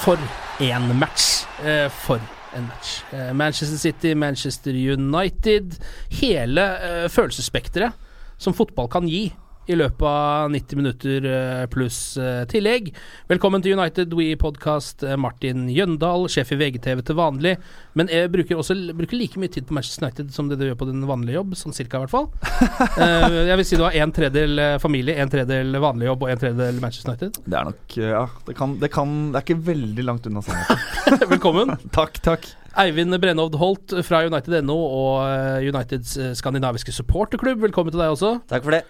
For en match. Eh, for en match. Eh, Manchester City, Manchester United. Hele eh, følelsesspekteret som fotball kan gi i løpet av 90 minutter eh, pluss eh, tillegg. Velkommen til United We Podcast, eh, Martin Jøndal, sjef i VGTV til vanlig. Men jeg bruker også bruker like mye tid på Manchester United som det du gjør på din vanlige jobb, sånn cirka i hvert fall. Eh, jeg vil si du har en tredel eh, familie, en tredel vanlig jobb og en tredel Manchester United. Det er nok Ja, det kan Det, kan, det er ikke veldig langt unna sannheten. Velkommen. takk, takk. Eivind Brenhovd Holt fra United.no og Uniteds skandinaviske supporterklubb. Velkommen til deg også. Takk for det.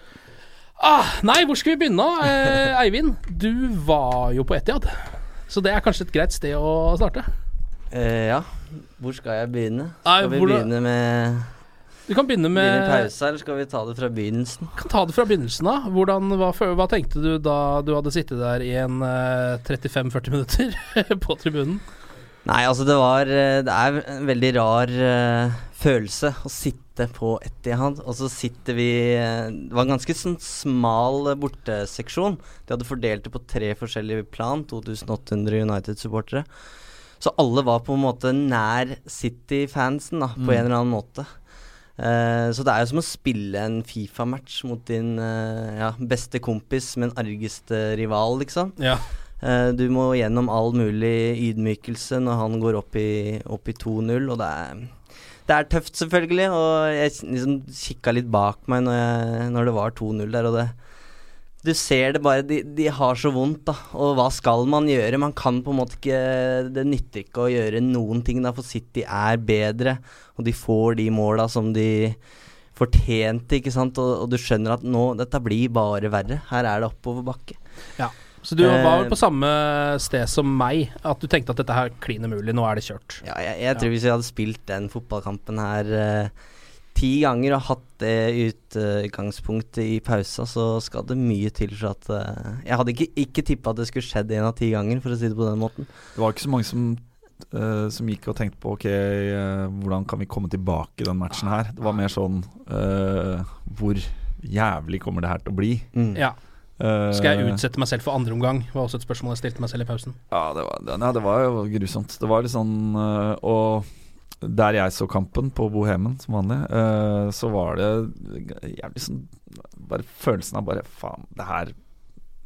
Ah, nei, hvor skal vi begynne? Eh, Eivind, du var jo på Etiad. Så det er kanskje et greit sted å starte. Eh, ja, hvor skal jeg begynne? Nei, Skal vi da- begynne med Du kan begynne begynne med pause, eller skal vi ta det fra begynnelsen? kan ta det fra begynnelsen av. Hvordan, hva, hva tenkte du da du hadde sittet der i en uh, 35-40 minutter på tribunen? Nei, altså det var eh, Det er en veldig rar eh, følelse å sitte på Etihad, og så sitter vi Det var en ganske sånn smal eh, borteseksjon. De hadde fordelt det på tre forskjellige plan, 2800 United-supportere. Så alle var på en måte nær City-fansen, da, på Mm. en eller annen måte. Uh, så det er jo som å spille en Fifa-match mot din uh, ja, beste kompis, men argeste rival, liksom. Ja. Eh, du må gjennom all mulig ydmykelse når han går opp i, i 2-0, og det er, det er tøft, selvfølgelig. Og jeg liksom kikka litt bak meg når, jeg, når det var 2-0 der, og det Du ser det bare, de, de har så vondt, da. Og hva skal man gjøre? Man kan på en måte ikke Det nytter ikke å gjøre noen ting, da, for City er bedre, og de får de måla som de fortjente, ikke sant. Og, og du skjønner at nå, dette blir bare verre. Her er det oppoverbakke. Så du var vel på samme sted som meg, at du tenkte at dette her klin umulig, nå er det kjørt. Ja, jeg, jeg tror hvis vi hadde spilt den fotballkampen her eh, ti ganger og hatt det utgangspunktet i pausa, så skal det mye til for at eh, Jeg hadde ikke, ikke tippa at det skulle skjedd én av ti ganger, for å si det på den måten. Det var ikke så mange som, Uh, som gikk og tenkte på Ok, uh, hvordan kan vi komme tilbake i den matchen her? Det var mer sånn uh, Hvor jævlig kommer det her til å bli? Mm. Ja. Eh, Skal jeg utsette meg selv for andre omgang? var også et spørsmål jeg stilte meg selv i pausen. Ja, det var, det, nei, det var jo grusomt. Det var litt sånn øh, Og der jeg så kampen, på Bohemen som vanlig, øh, så var det jævlig sånn Bare følelsen av bare Faen, det her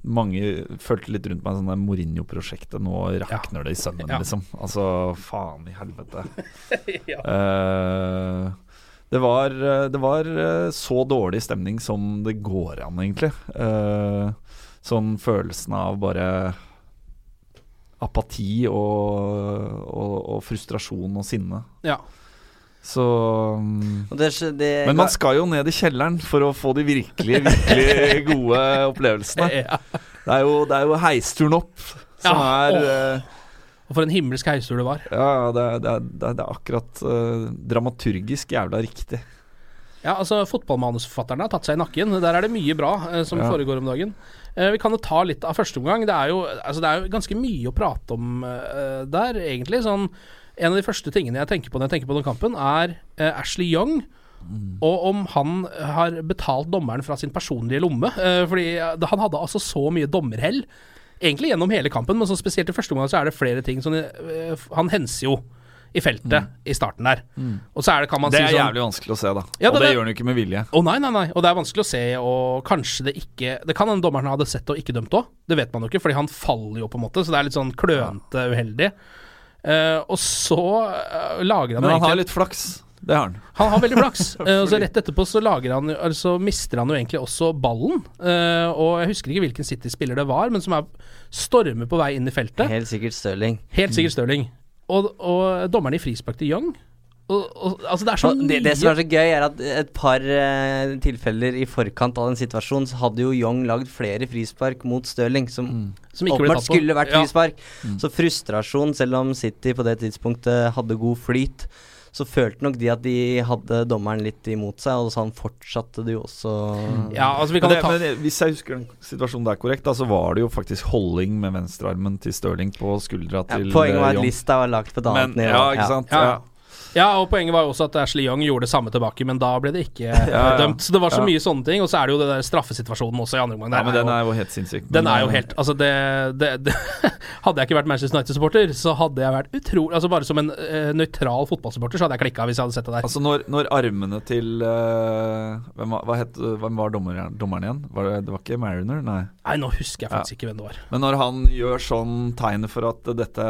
Mange følte litt rundt meg sånn det Mourinho-prosjektet. Nå rakner det i sømmen, Ja. liksom. Altså, faen i helvete. ja. Eh, det var, eh, det var eh, så dårlig stemning som det går an, egentlig. Eh, sånn følelsen av bare apati og, og, og frustrasjon og sinne. Ja. Så mm, det, det, Men man skal jo ned i kjelleren for å få de virkelig, virkelig gode opplevelsene. ja. Det er jo, det er jo heisturen opp som Ja, er åh. Og for en himmelsk heistur det var. Ja, det det det det er akkurat uh, dramaturgisk jævla riktig. Ja, altså Fotballmanusforfatterne har tatt seg i nakken. Der er det mye bra eh, som Ja. foregår om dagen. Eh, vi kan jo ta litt av første omgang. Det er jo, altså, det er jo ganske mye å prate om eh, der, egentlig. Sånn, en av de første tingene jeg tenker på når jeg tenker på den kampen, er eh, Ashley Young. Og om han har betalt dommeren fra sin personlige lomme. Eh, fordi han hadde altså så mye dommerhell. Egentlig gjennom hele kampen, men så spesielt i første omgang så er det flere ting. Sånn, eh, han henser jo i feltet i starten der. Og så er det, kan man Det si er sånn jævlig vanskelig å se, da. Ja, og det- det, det- gjør han jo ikke med vilje. å nei, nei, nei. Og det er vanskelig å se, og kanskje det ikke Det kan hende dommeren hadde sett og ikke dømt òg. Det vet man jo ikke, fordi han faller jo, på en måte. Så det er litt sånn klønete uheldig. Uh, og så uh, lager han Men han egentlig, har litt flaks. Det har han. Han har veldig flaks. Eh, og så rett etterpå så lager han Altså mister han jo egentlig også ballen. Eh, og jeg husker ikke hvilken City-spiller det var, men som er stormer på vei inn i feltet. Helt sikkert Stirling. Helt sikkert Stirling. Og, og dommeren i frispark til Young. Og, og, altså det er så det, det som er så gøy, er at et par eh, tilfeller i forkant av den situasjonen, så hadde jo Young lagd flere frispark mot Stirling, som Som ikke ble åpenbart skulle vært Ja. frispark. Så frustrasjon, selv om City på det tidspunktet hadde god flyt, så følte nok de at de hadde dommeren litt imot seg, og så fortsatte det jo også Ja, altså vi kan Men, det, ta men hvis jeg husker den situasjonen der korrekt, da, så var det jo faktisk holding med venstrearmen til Stirling på skuldra ja, til Poenget var eh, at Young. lista var lagt på et annet nivå. ja, ikke sant. Ja. Ja. Ja, og poenget var jo også at Ashley Young gjorde det samme tilbake, men da ble det ikke Ja, ja. dømt. Så det var så mye sånne ting. Og så er det jo det der straffesituasjonen også i andre omgang. Ja, men den jo- er jo helt sinnssyk. den er jo eh, helt Altså, det, det, det Hadde jeg ikke vært Manchester United-supporter, så hadde jeg vært utrolig Altså Bare som en uh, nøytral fotballsupporter, så hadde jeg klikka hvis jeg hadde sett det der. Altså når, når armene til uh, hvem, var, het, hvem var dommeren, dommeren igjen? Var det, det var ikke Mariner? Nei. Nei, nå husker jeg faktisk ikke hvem det var. Men når han gjør sånn tegn for at dette,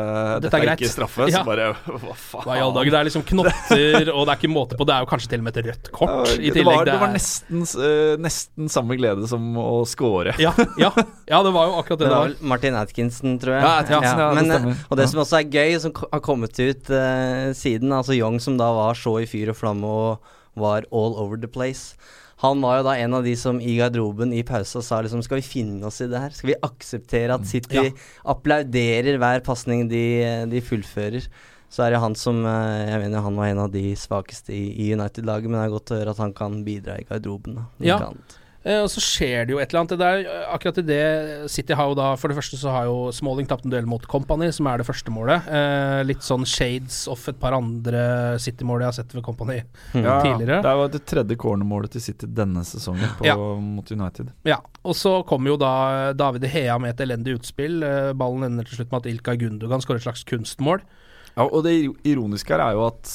dette, er er, ikke straffe, Ja. så bare Hva faen? Hva i alle dager? Det er liksom knotter, og det er ikke måte på. Det er jo kanskje til og med et rødt kort Ja, i det, var, det var nesten, uh, nesten samme glede som å score. ja, ja, ja, det var jo akkurat det Det det var vel Martin Atkinson, tror jeg. Ja, Atkinson, ja, det Men, eh, stemmer. Og det som også er gøy, som har kommet ut uh, siden, altså Young som da var så i fyr og flamme og var all over the place. Han var jo da en av de som i garderoben i pausa sa liksom Skal vi finne oss i det her? Skal vi akseptere at City Ja. applauderer hver pasning de, de fullfører? Så er det han som eh, Jeg mener han var en av de svakeste i, i United-laget, men det er godt å høre at han kan bidra i garderoben. Da, Ja. Eh, og så skjer det jo et eller annet. Det er eh, akkurat i det City har jo da For det første så har jo Smalling tapt en duell mot Company, som er det første målet. Eh, litt sånn shades of et par andre City-mål jeg har sett ved Company Ja, tidligere. Det var det tredje cornermålet til City denne sesongen på, Ja. mot United. Ja, og så kommer jo da David Hea med et elendig utspill. Eh, ballen ender til slutt med at Ilkay Gundogan skårer et slags kunstmål. Ja, og det ironiske her er jo at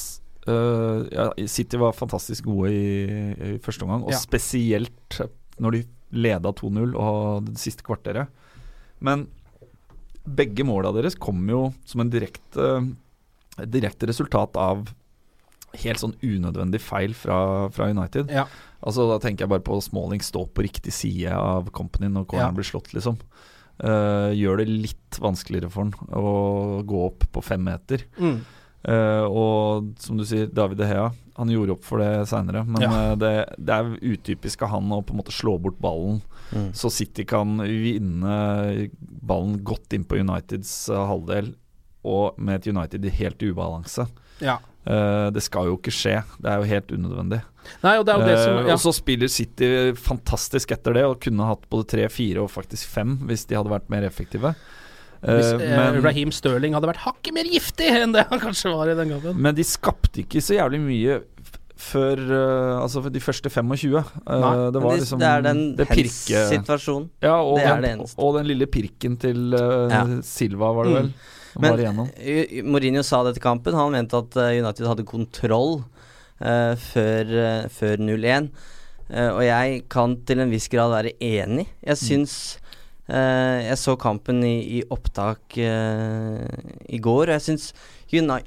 uh, ja, City var fantastisk gode i, i første omgang, og Ja. spesielt når de leda 2-0 og det siste kvarteret. Men begge måla deres kom jo som en direkte, direkte resultat av helt sånn unødvendig feil fra, fra United. Ja. Altså Da tenker jeg bare på Smalling stå på riktig side av Company når corneren Ja. blir slått, liksom. Uh, gjør det litt vanskeligere for han å gå opp på fem meter. Mm. Eh, og som du sier, David De Hea Han gjorde opp for det seinere, men Ja. eh, det, det er utypisk av han å på en måte slå bort ballen, Mm. så City kan vinne ballen godt inn på Uniteds eh, halvdel, og med et United i helt ubalanse. Ja. Det skal jo ikke skje, det er jo helt unødvendig. Nei, og det er jo det som ja. Og så spiller City fantastisk etter det, og kunne hatt både tre, fire og faktisk fem hvis de hadde vært mer effektive. Eh, Hvis eh, men, Raheem Sterling hadde vært hakket mer giftig enn det han kanskje var i den gangen. men de skapte ikke så jævlig mye før uh, Altså for de første 25. Uh, det var liksom det er den det. Ja, og, det er den, det eneste. og den lille pirken til uh, Ja. Silva, var det Mm. vel? Mm. Men var Men eh, Mourinho sa det til kampen. Han mente at eh, United hadde kontroll eh, før, eh, før 0-1. Eh, og jeg kan til en viss grad være enig. Jeg syns eh, Jeg så kampen i, i opptak eh, i går, og jeg syns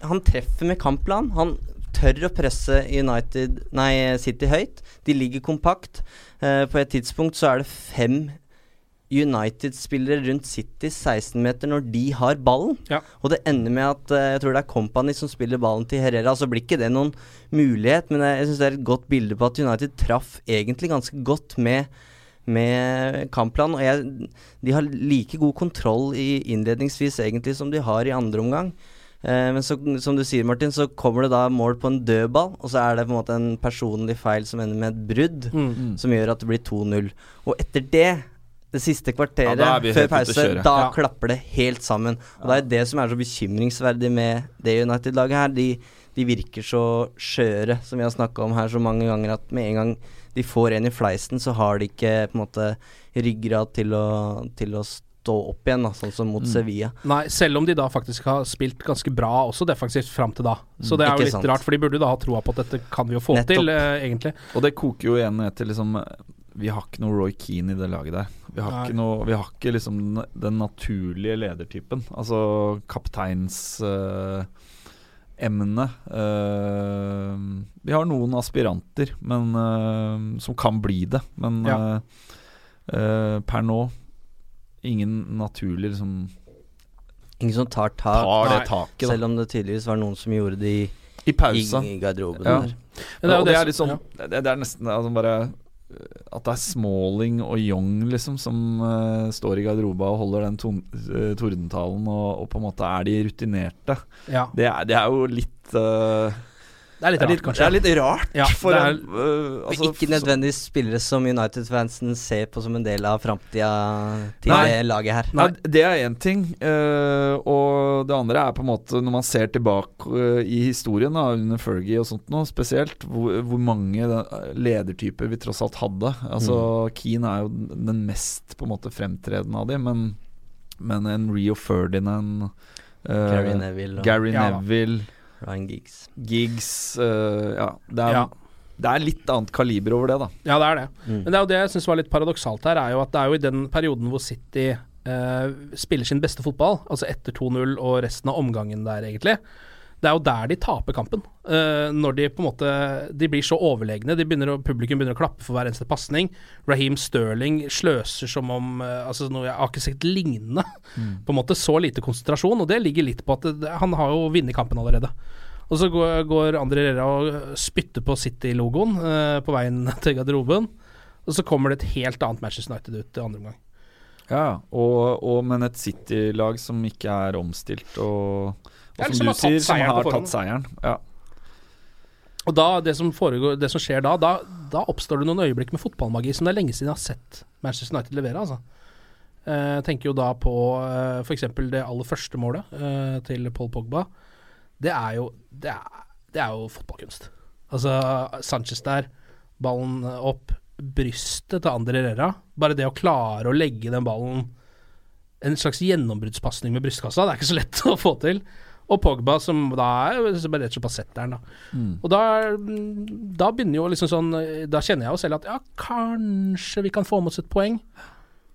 Han treffer med kampplan. Han tør å presse United Nei, City høyt. De ligger kompakt. Eh, på et tidspunkt så er det fem United-spillere rundt City 16-meter når de har ballen. Ja. Og det ender med at eh, jeg tror det er Company som spiller ballen til Herrera. Så blir ikke det noen mulighet, men jeg, jeg syns det er et godt bilde på at United traff egentlig ganske godt med med kampplan, og jeg, de har like god kontroll i innledningsvis egentlig som de har i andre omgang. Eh, men så, som du sier, Martin, så kommer det da mål på en dødball, og så er det på en måte en personlig feil som ender med et brudd, Mm. som gjør at det blir 2-0. Og etter det, det siste kvarteret Ja, før pause, da Ja. klapper det helt sammen. Og det er det som er så bekymringsverdig med det United-laget her. De, de virker så skjøre, som vi har snakka om her så mange ganger, at med en gang de får en i fleisen, så har de ikke på en måte ryggrad til å, til å stå opp igjen, da, sånn som mot Mm. Sevilla. Nei, selv om de da faktisk har spilt ganske bra også defensivt fram til da. Så det er Ikke jo litt sant. rart, for de burde jo da ha troa på at dette kan vi jo få Nettopp. til, eh, egentlig. Og det koker jo igjen ned til liksom Vi har ikke noe Roy Keane i det laget der. Vi har ikke noe Vi har ikke liksom den- den naturlige ledertypen. Altså kapteins eh, emne. Uh, vi har noen aspiranter men, uh, som kan bli det, men Ja. eh, eh, per nå ingen naturlig liksom Ingen som tar tak, tar det taket, selv om det tydeligvis var noen som gjorde det i, I pausa. i, i garderoben. Ja. der. Det er det det er liksom, ja. det, det er nesten altså bare At det er Smalling og Young liksom som uh, står i garderoba og holder den ton, uh, tordentalen, og, og på en måte er de rutinerte. Ja. Det er, det er jo litt øh, Det er litt det, er rart, litt, kanskje. det er litt rart Ja, for er- en uh, altså, ikke nødvendigvis spillere som United-fansen ser på som en del av framtida til Nei. det laget her. Nei, det er én ting. Uh, og det andre er på en måte når man ser tilbake uh, i historien da, under Fergie og sånt nå, spesielt, hvor, hvor mange ledertyper vi tross alt hadde. Altså Keane er jo den mest på en måte fremtredende av dem, men, men en Rio Ferdinand Gary Neville og Gary Ja. Neville, Ryan Giggs. Giggs uh, Ja, det er, Ja. det er litt annet kaliber over det, da. Ja, det er det. Mm. Men det er jo det jeg syns var litt paradoksalt her, er jo at det er jo i den perioden hvor City uh, spiller sin beste fotball, altså etter 2-0 og resten av omgangen der, egentlig. Det er jo der de taper kampen. Eh, når de på en måte De blir så overlegne. De begynner å, publikum begynner å klappe for hver eneste pasning. Raheem Sterling sløser som om eh, Altså noe Jeg har ikke sett lignende. På en måte Så lite konsentrasjon, og det ligger litt på at det, han har jo vunnet kampen allerede. Og så går, går André Rera og spytter på City-logoen eh, på veien til garderoben. Og så kommer det et helt annet Manchester United ut i andre omgang. Ja, og, og, men et City-lag som ikke er omstilt, og, og som som du sier, som har tatt seieren. Ja. Og da, det som, foregår, det som skjer da, da, da oppstår det noen øyeblikk med fotballmagi som det er lenge siden jeg har sett Manchester United levere. Altså. Eh, Jeg tenker jo da på uh, f.eks. det aller første målet eh, til Paul Pogba. Det er jo Det er, det er jo fotballkunst. Altså Sanchez der, ballen opp, brystet til Andre Herrera. Bare det å klare å legge den ballen En slags gjennombruddspasning med brystkassa, det er ikke så lett å få til. Og Pogba, som da er rett og slett bare setter den, da. Mm. Og da, da begynner jo liksom sånn Da kjenner jeg jo selv at ja, kanskje vi kan få med oss et poeng.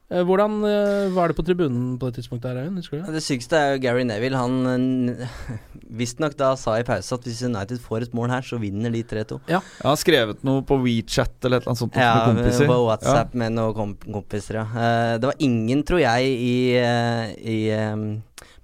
Eh, Hvordan eh, var det på tribunen på det tidspunktet her? Husker du det? Sykeste er jo Gary Neville. Han visstnok da sa i pause at hvis United får et mål her, så vinner de 3-2. Jeg har skrevet noe på WeChat eller et eller annet sånt Ja, med kompiser. på WhatsApp med noen komp kompiser, ja. Eh, det var ingen, tror jeg, i, eh, i eh,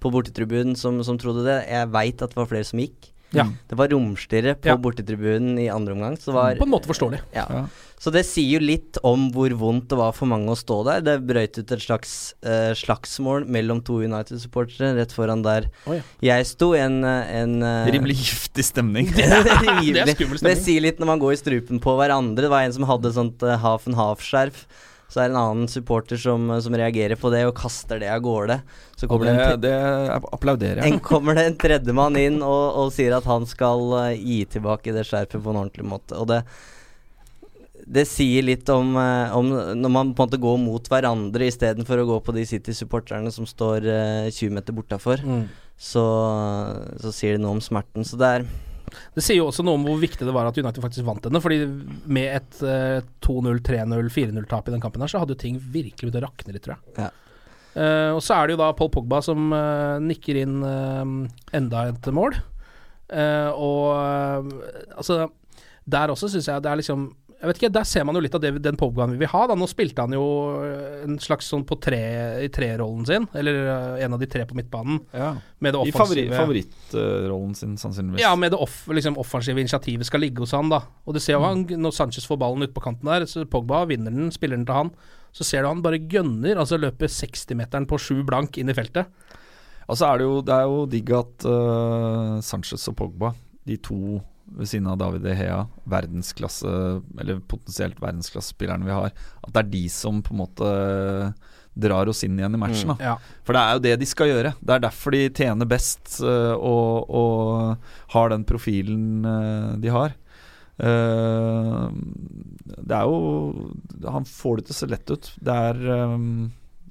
på bortetribunen som, som trodde det. Jeg veit at det var flere som gikk. Ja. Det var romsligere på Ja. bortetribunen i andre omgang. Så det var På en måte forståelig. Ja. Ja. Så det sier jo litt om hvor vondt det var for mange å stå der. Det brøyt ut et slags uh, slagsmål mellom to United-supportere rett foran der Oi. jeg sto. En, eh, en uh, Rimelig giftig stemning. det er Det er skummel stemning. det sier litt når man går i strupen på hverandre. Det var en som hadde sånt uh, half and half-skjerf. Så er det en annen supporter som, som reagerer på det og kaster det av gårde. Så kommer det, det, en, det applauderer jeg. en, kommer det en tredjemann inn og, og sier at han skal eh, gi tilbake det skjerfet på en ordentlig måte. Og det det sier litt om, eh, om når man på en måte går mot hverandre istedenfor å gå på de City-supporterne som står eh, 20 meter bortafor, Mm. så, så sier det noe om smerten. Så det er Det sier jo også noe om hvor viktig det var at United faktisk vant denne. Fordi med et uh, 2-0, 3-0, 4-0-tap i den kampen her, så hadde jo ting virkelig begynt å rakne litt, tror jeg. Ja. Uh, og så er det jo da Paul Pogba som uh, nikker inn eh, enda et mål. Og altså Der også syns jeg det er liksom jeg vet ikke, Der ser man jo litt av det, den Pogbaen vi vil ha. da Nå spilte han jo eh, en slags sånn på tre i tre-rollen sin, eller eh, en av de tre på midtbanen. Ja. Med det I favori, favorittrollen sin, sannsynligvis. ja, med det off, liksom offensive initiativet skal ligge hos han, da. Og du ser jo han, når Sanchez får ballen ut på kanten der, så Pogba vinner den, spiller den til han. Så ser du han bare gønner, altså løper 60-meteren på sju blank inn i feltet. Altså er det jo, det er jo digg at uh, Sanchez og Pogba, de to ved siden av David Hea, verdensklasse, eller potensielt verdensklassespillerne vi har, at det er de som på en måte drar oss inn igjen i matchen. Mm, ja. For det er jo det de skal gjøre. Det er derfor de tjener best uh, og, og har den profilen uh, de har. Det er jo Han får det til å se lett ut. Det er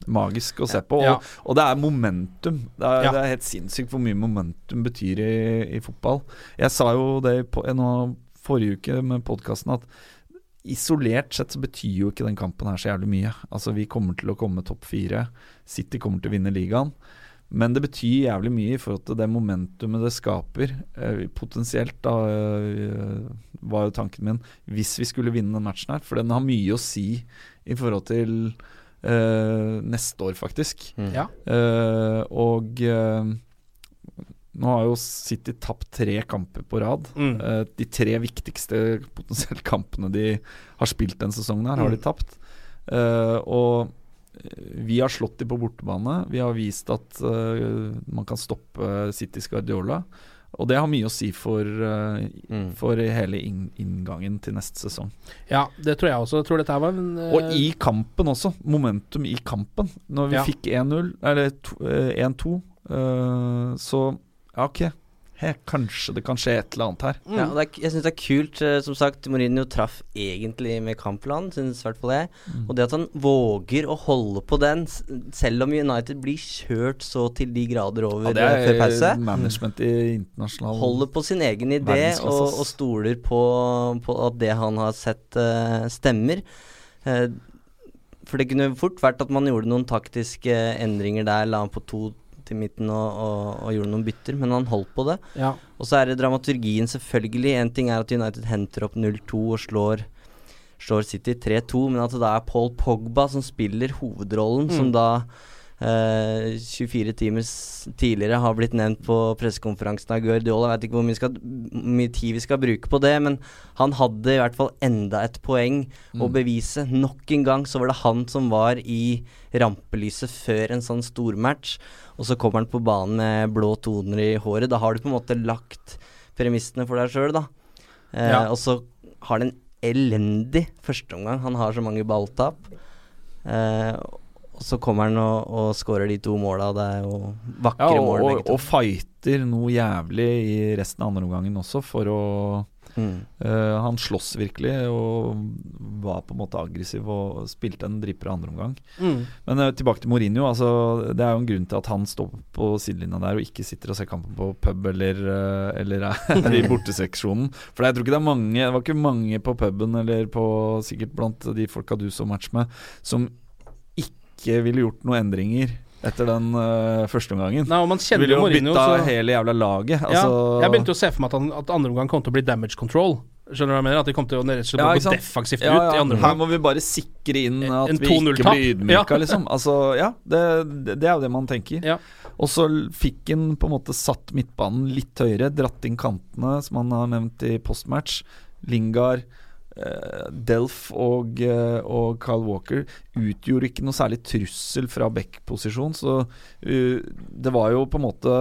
magisk å se på. Og, Ja. og det er momentum. Det er, Ja. det er helt sinnssykt hvor mye momentum betyr i, i fotball. Jeg sa jo det på, nå, forrige uke med podkasten at isolert sett så betyr jo ikke den kampen her så jævlig mye. Altså Vi kommer til å komme topp fire. City kommer til å vinne ligaen. Men det betyr jævlig mye i forhold til det momentumet det skaper. Eh, potensielt, da, eh, var jo tanken min, hvis vi skulle vinne den matchen her. For den har mye å si i forhold til eh, neste år, faktisk. Ja. Uh, og eh, nå har jo City tapt tre kamper på rad. Mm. De tre viktigste potensielt kampene de har spilt den sesongen, her har de Mm. tapt. Eh, og vi har slått dem på bortebane. Vi har vist at man kan stoppe Citys Guardiola. Og det har mye å si for, eh, Mm. for hele inngangen til neste sesong. ja, det tror jeg også. Jeg tror dette var en uh... Og i kampen også. Momentum i kampen. Når vi Ja. fikk 1-0, eller to- eh, 1-2, uh, så ja, ok. He, kanskje det kan skje et eller annet her. Ja, og det er, jeg syns det er kult. eh, Som sagt, Mourinho traff egentlig med kampplanen, syns i hvert fall jeg. Mm. Og det at han våger å holde på den, selv om United blir kjørt så til de grader over Ja, det eh, før er pause. management i internasjonal Holder på sin egen idé og, og stoler på, på at det han har sett, uh, stemmer. Uh, for det kunne fort vært at man gjorde noen taktiske endringer der, la han på to til midten og, og, og gjorde noen bytter, men han holdt på det. Ja. Og så er det dramaturgien, selvfølgelig. En ting er at United henter opp 0-2 og slår, slår City 3-2, men at det da er Paul Pogba som spiller hovedrollen, som Mm. da eh, 24 timer tidligere har blitt nevnt på pressekonferansen av Guardiola. Jeg vet ikke hvor mye, skal, mye tid vi skal bruke på det, men han hadde i hvert fall enda et poeng å Mm. bevise. Nok en gang så var det han som var i rampelyset før en sånn stormatch, og så kommer han på banen med blå toner i håret. Da har du på en måte lagt premissene for deg sjøl, da. Eh, Ja. Og så har det en elendig førsteomgang. Han har så mange balltap. Eh, og så kommer han og, og skårer de to måla. Det er jo vakre Ja, mål, og, begge to. og fighter noe jævlig i resten av andre omgangen også, for å Mm. uh, Han slåss virkelig og var på en måte aggressiv og spilte en dripper andre omgang. Mm. Men uh, tilbake til Mourinho. Altså, det er jo en grunn til at han står på sidelinja der og ikke sitter og ser kampen på pub eller, uh, eller er i borteseksjonen. For jeg tror ikke det er mange Det var ikke mange på puben eller på sikkert blant de folka du så match med, som ikke ville gjort noen endringer etter den uh, første omgangen. Nei, og man Du kjenner ville jo jo Mourinho, bytta så hele jævla laget. ja, Altså, Jeg begynte å se for meg at, han, at andre omgang kom til å bli damage control. Skjønner du hva jeg mener? At de kom til å rett og slett Ja, gå defensivt ja, ut ja, i andre Her må vi bare sikre inn at en vi ikke blir ydmyka, liksom. Altså, ja, det, det, det er jo det man tenker. Ja. Og så fikk han på en måte satt midtbanen litt høyere, dratt inn kantene, som han har nevnt i postmatch. Lingard, Delf og, eh, og Kyle Walker utgjorde ikke noe særlig trussel fra back-posisjon, så uh, det var jo på en måte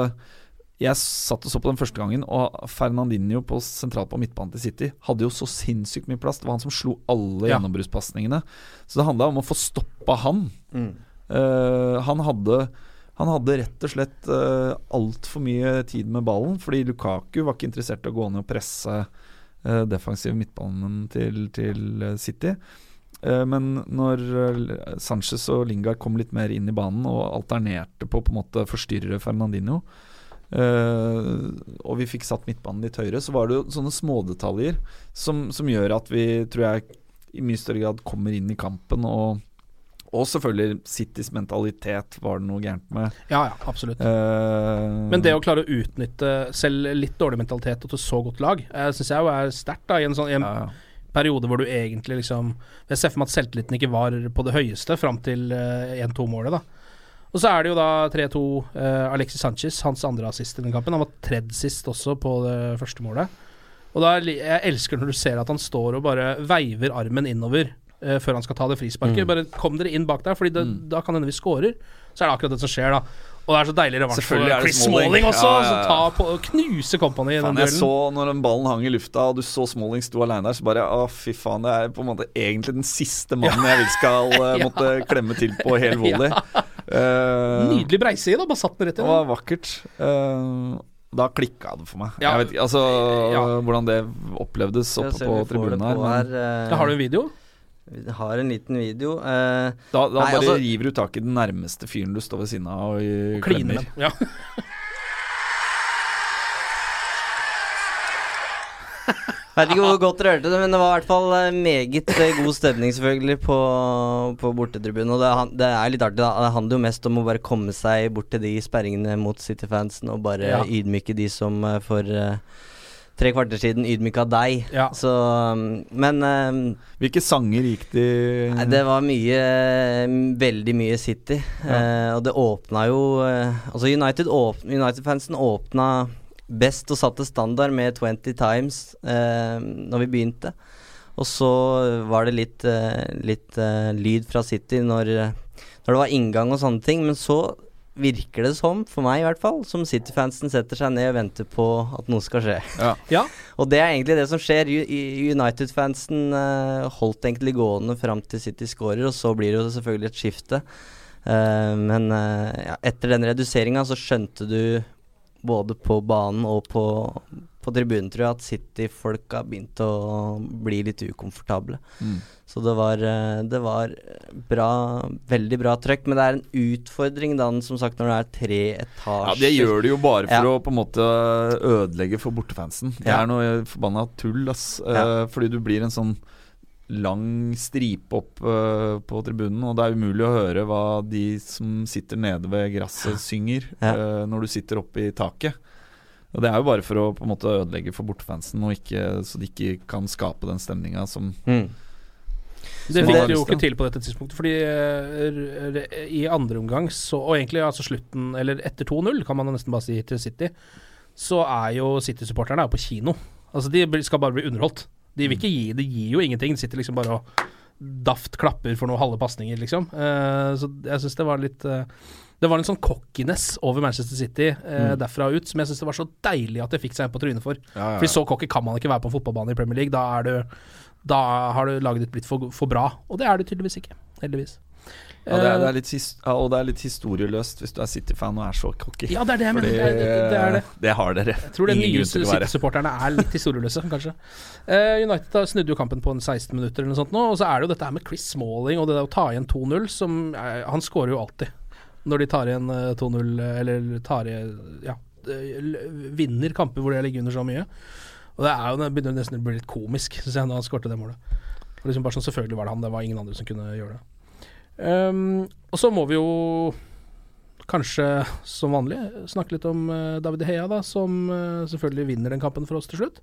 jeg satt og så på den første gangen, og Fernandinho på sentralt på midtbanen til City hadde jo så sinnssykt mye plass. Det var han som slo alle Ja. gjennombruddspasningene. Så det handla om å få stoppa han. Mm. Uh, han hadde han hadde rett og slett uh, altfor mye tid med ballen, fordi Lukaku var ikke interessert i å gå ned og presse uh, defensiv midtbanen til, til eh, City. Eh, men når eh, Sanchez og Lingard kom litt mer inn i banen og alternerte på å forstyrre Fernandinho, Uh, og vi fikk satt midtbanen litt høyere, så var det jo sånne smådetaljer som, som gjør at vi, tror jeg, i mye større grad kommer inn i kampen og og selvfølgelig Citys mentalitet var det noe gærent med. Ja, ja, absolutt. Uh, Men det å klare å utnytte selv litt dårlig mentalitet og til så godt lag, uh, syns jeg jo er sterkt. I en sånn en ja, ja. periode hvor du egentlig liksom Jeg ser for meg at selvtilliten ikke var på det høyeste fram til uh, 1-2-målet, da. Og så er det jo da 3-2 uh, Alexis Sanchez, hans andre assist i den kampen. Han var tredd sist også på det første målet. Og da, Jeg elsker når du ser at han står og bare veiver armen innover eh, før han skal ta det frisparket. Mm. Bare kom dere inn bak der, Fordi det, da kan hende vi scorer. Så er det akkurat det som skjer, da. Og det er så deilig revansj for Chris Smalling. Også, Ja, ja, ja. Så ta på, knuse Company i den duellen. jeg så når den ballen hang i lufta, og du så Smalling sto alene der, så bare Å, fy faen. Det er på en måte egentlig den siste mannen jeg vil skal eh, Ja. måtte klemme til på hel volley. Uh, Nydelig breiside, da. Bare satt den rett i. Det var vakkert. Uh, da klikka det for meg. Ja. Jeg vet ikke altså Ja. hvordan det opplevdes oppe på tribunen her. Men Ja, har du en video? Vi har en liten video. eh, da, da Nei, bare altså- river du tak i den nærmeste fyren du står ved siden av og og Kline klemmer. Ja. Vet ikke hvor godt dere hørte det, men det var i hvert fall eh, meget eh, god stemning selvfølgelig på, på bortetribunen. Og det, det er litt artig, da. Det handler jo mest om å bare komme seg bort til de sperringene mot City-fansen og bare Ja. ydmyke de som får for eh, tre kvarter siden ydmyka deg. Ja. Så Men um, Hvilke sanger gikk de Nei, Det var mye Veldig mye City. Eh, og det åpna jo uh, Altså United åp United-fansen åpna best og satte standard med 20 times uh, når vi begynte. Og så var det litt, eh, litt lyd fra City når, når det var inngang og sånne ting. Men så virker det som, for meg i hvert fall, som City-fansen setter seg ned og venter på at noe skal skje. Ja. Og det er egentlig det som skjer. United-fansen uh, holdt egentlig gående fram til City scorer, og så blir det jo selvfølgelig et skifte. Uh, men uh, ja, etter den reduseringa så skjønte du både på banen og på, på tribunen, tror jeg, at City-folka begynte å bli litt ukomfortable. Mm. Så det var, eh, det var bra, veldig bra trøkk. Men det er en utfordring da, som sagt, når det er tre etasjer. Ja, Det gjør det jo bare for Ja. å på en måte ødelegge for bortefansen. Det Ja. er noe forbanna tull, ass. Eh, Ja. fordi du blir en sånn lang stripe opp uh, på tribunen, og det er umulig å høre hva de som sitter nede ved gresset, synger Ja. eh, når du sitter oppe i taket. Og Det er jo bare for å på en måte ødelegge for bortefansen, og ikke, så de ikke kan skape den stemninga som Mm. Det fikk jo ikke til. på dette tidspunktet. Fordi eh, i andre omgang, så, og egentlig altså slutten, eller etter 2-0, kan man nesten bare si til City, så er jo City-supporterne er på kino. Altså De skal bare bli underholdt. De vil ikke gi De gir jo ingenting. De sitter liksom bare og daft klapper for noen halve pasninger, liksom. Eh, så jeg syns det var litt eh, Det var en sånn cockiness over Manchester City eh, derfra ut som jeg syns det var så deilig at det fikk seg en på trynet for. ja, ja. For så cocky kan man ikke være på en fotballbane i Premier League. Da, er du, da har du laget ditt blitt for, for bra. Og det er du tydeligvis ikke. Heldigvis. Ja, det, er, det Eh, er litt his ja, Og det er litt historieløst hvis du er City-fan og er så cocky. Ja, det er det jeg mener. Det er det, det, er det. det har dere. Jeg tror de nye. City-supporterne er litt historieløse, kanskje. Uh, United snudde jo kampen på en 16 minutter eller noe sånt nå, og så er det jo dette her med Chris Smalling og det der å ta igjen 2-0, som er, Han skårer jo alltid når de tar igjen eh, 2-0, eh, eller tar igjen Ja, eh, vinner kamper hvor de ligger under så mye. Og det er jo det begynner nesten å bli litt komisk, syns jeg, når han skårte det målet. Og liksom bare sånn, Selvfølgelig var det han, det var ingen andre som kunne gjøre det. Um, og så må vi jo kanskje, som vanlig, snakke litt om uh, David Heia Hea, da, som uh, selvfølgelig vinner den kampen for oss til slutt.